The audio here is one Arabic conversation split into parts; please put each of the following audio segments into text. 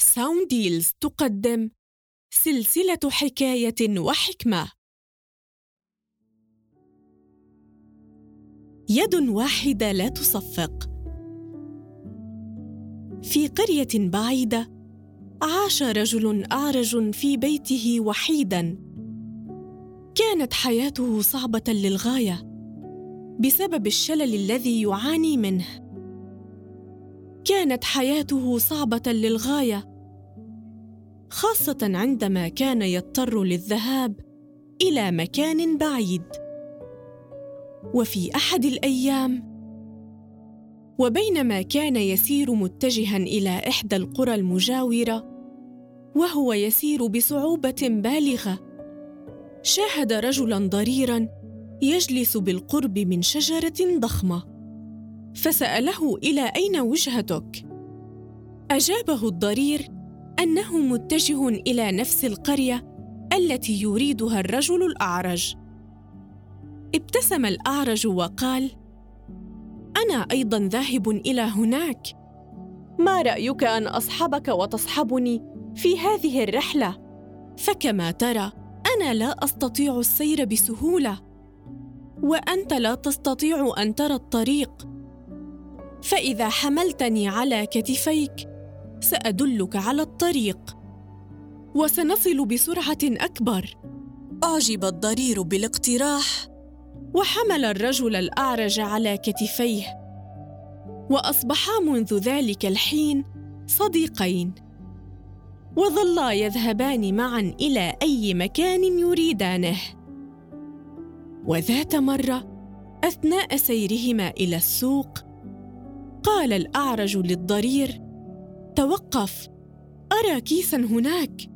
ساونديلز تقدم سلسلة حكاية وحكمة. يد واحدة لا تصفق. في قرية بعيدة، عاش رجل أعرج في بيته وحيداً. كانت حياته صعبة للغاية بسبب الشلل الذي يعاني منه. كانت حياته صعبة للغاية خاصة عندما كان يضطر للذهاب إلى مكان بعيد. وفي أحد الأيام وبينما كان يسير متجها إلى إحدى القرى المجاورة وهو يسير بصعوبة بالغة شاهد رجلا ضريرا يجلس بالقرب من شجرة ضخمة فسأله إلى أين وجهتك؟ أجابه الضرير أنه متجه إلى نفس القرية التي يريدها الرجل الأعرج. ابتسم الأعرج وقال أنا أيضا ذاهب إلى هناك. ما رأيك أن اصحبك وتصحبني في هذه الرحلة؟ فكما ترى أنا لا أستطيع السير بسهولة وأنت لا تستطيع أن ترى الطريق. فإذا حملتني على كتفيك سأدلك على الطريق. وسنصل بسرعة أكبر. أعجب الضرير بالاقتراح وحمل الرجل الأعرج على كتفيه. واصبحا منذ ذلك الحين صديقين. وظلا يذهبان معا إلى أي مكان يريدانه. وذات مرة أثناء سيرهما إلى السوق قال الأعرج للضرير توقف أرى كيسا هناك.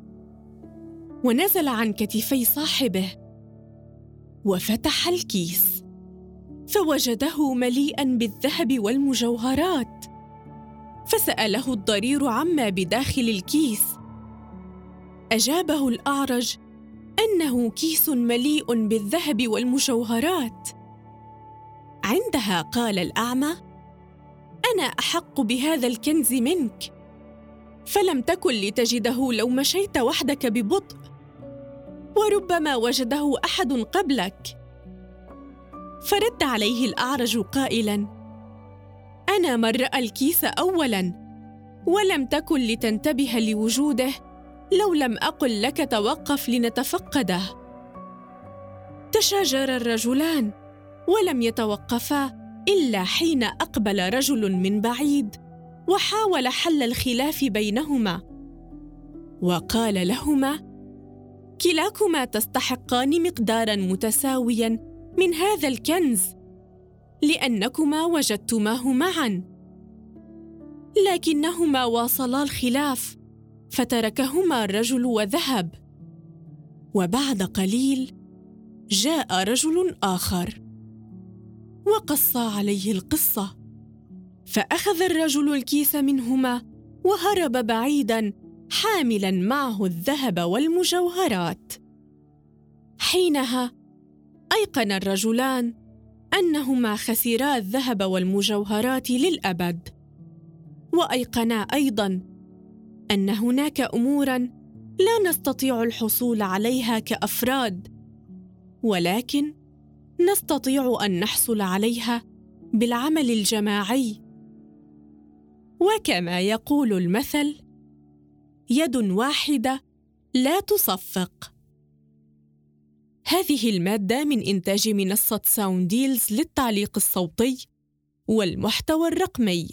ونزل عن كتفي صاحبه. وفتح الكيس. فوجده مليئا بالذهب والمجوهرات. فسأله الضرير عما بداخل الكيس. أجابه الأعرج أنه كيس مليء بالذهب والمجوهرات. عندها؟ قال الأعمى. أنا أحق بهذا الكنز منك. فلم تكن لتجده لو مشيت وحدك ببطء وربما وجده أحد قبلك. فرد عليه الأعرج قائلا أنا من راى الكيس اولا ولم تكن لتنتبه لوجوده لو لم أقل لك توقف لنتفقده. تشاجر الرجلان ولم يتوقفا إلا حين أقبل رجل من بعيد. وحاول حل الخلاف بينهما. وقال لهما كلاكما تستحقان مقدارا متساويا من هذا الكنز لأنكما وجدتماه معا. لكنهما واصلا الخلاف فتركهما الرجل وذهب. وبعد قليل جاء رجل آخر وقص عليه القصة. فأخذ الرجل الكيس منهما وهرب بعيدا حاملا معه الذهب والمجوهرات. حينها أيقن الرجلان أنهما خسرا الذهب والمجوهرات للأبد. وأيقنا أيضا أن هناك امورا لا نستطيع الحصول عليها كأفراد ولكن نستطيع أن نحصل عليها بالعمل الجماعي. وكما يقول المثل يد واحدة لا تصفق. هذه المادة من إنتاج منصة ساونديلز للتعليق الصوتي والمحتوى الرقمي.